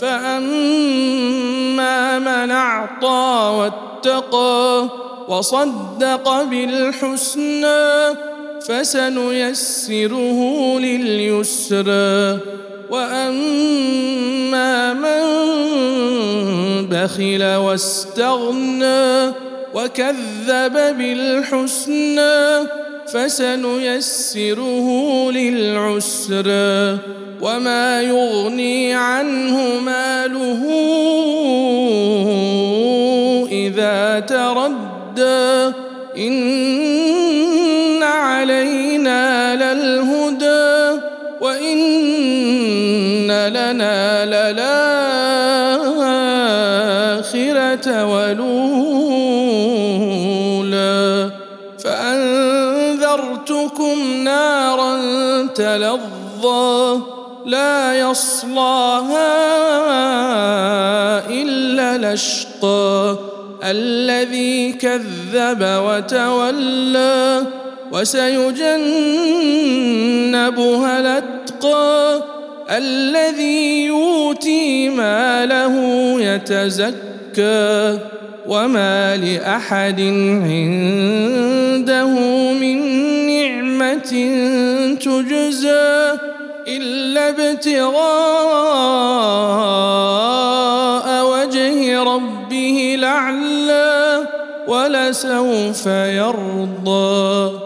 فأما من أعطى واتقى وصدق بالحسنى فسنيسره لليسرى وأما من بخل واستغنى وكذب بالحسنى فسنيسره للعسرى وما يغني عنه ماله إذا تردى. إن علينا للهدى وإن لنا للآخرة ولولا. فانذرتكم نارا تلظى لا يصلاها الا الاشقى الذي كذب وتولى وسيجنبها الاتقى الذي يؤتي ماله يتزكى وما لاحد عنده من تجزى إلا ابتغاء وجه ربه الاعلى ولسوف يرضى.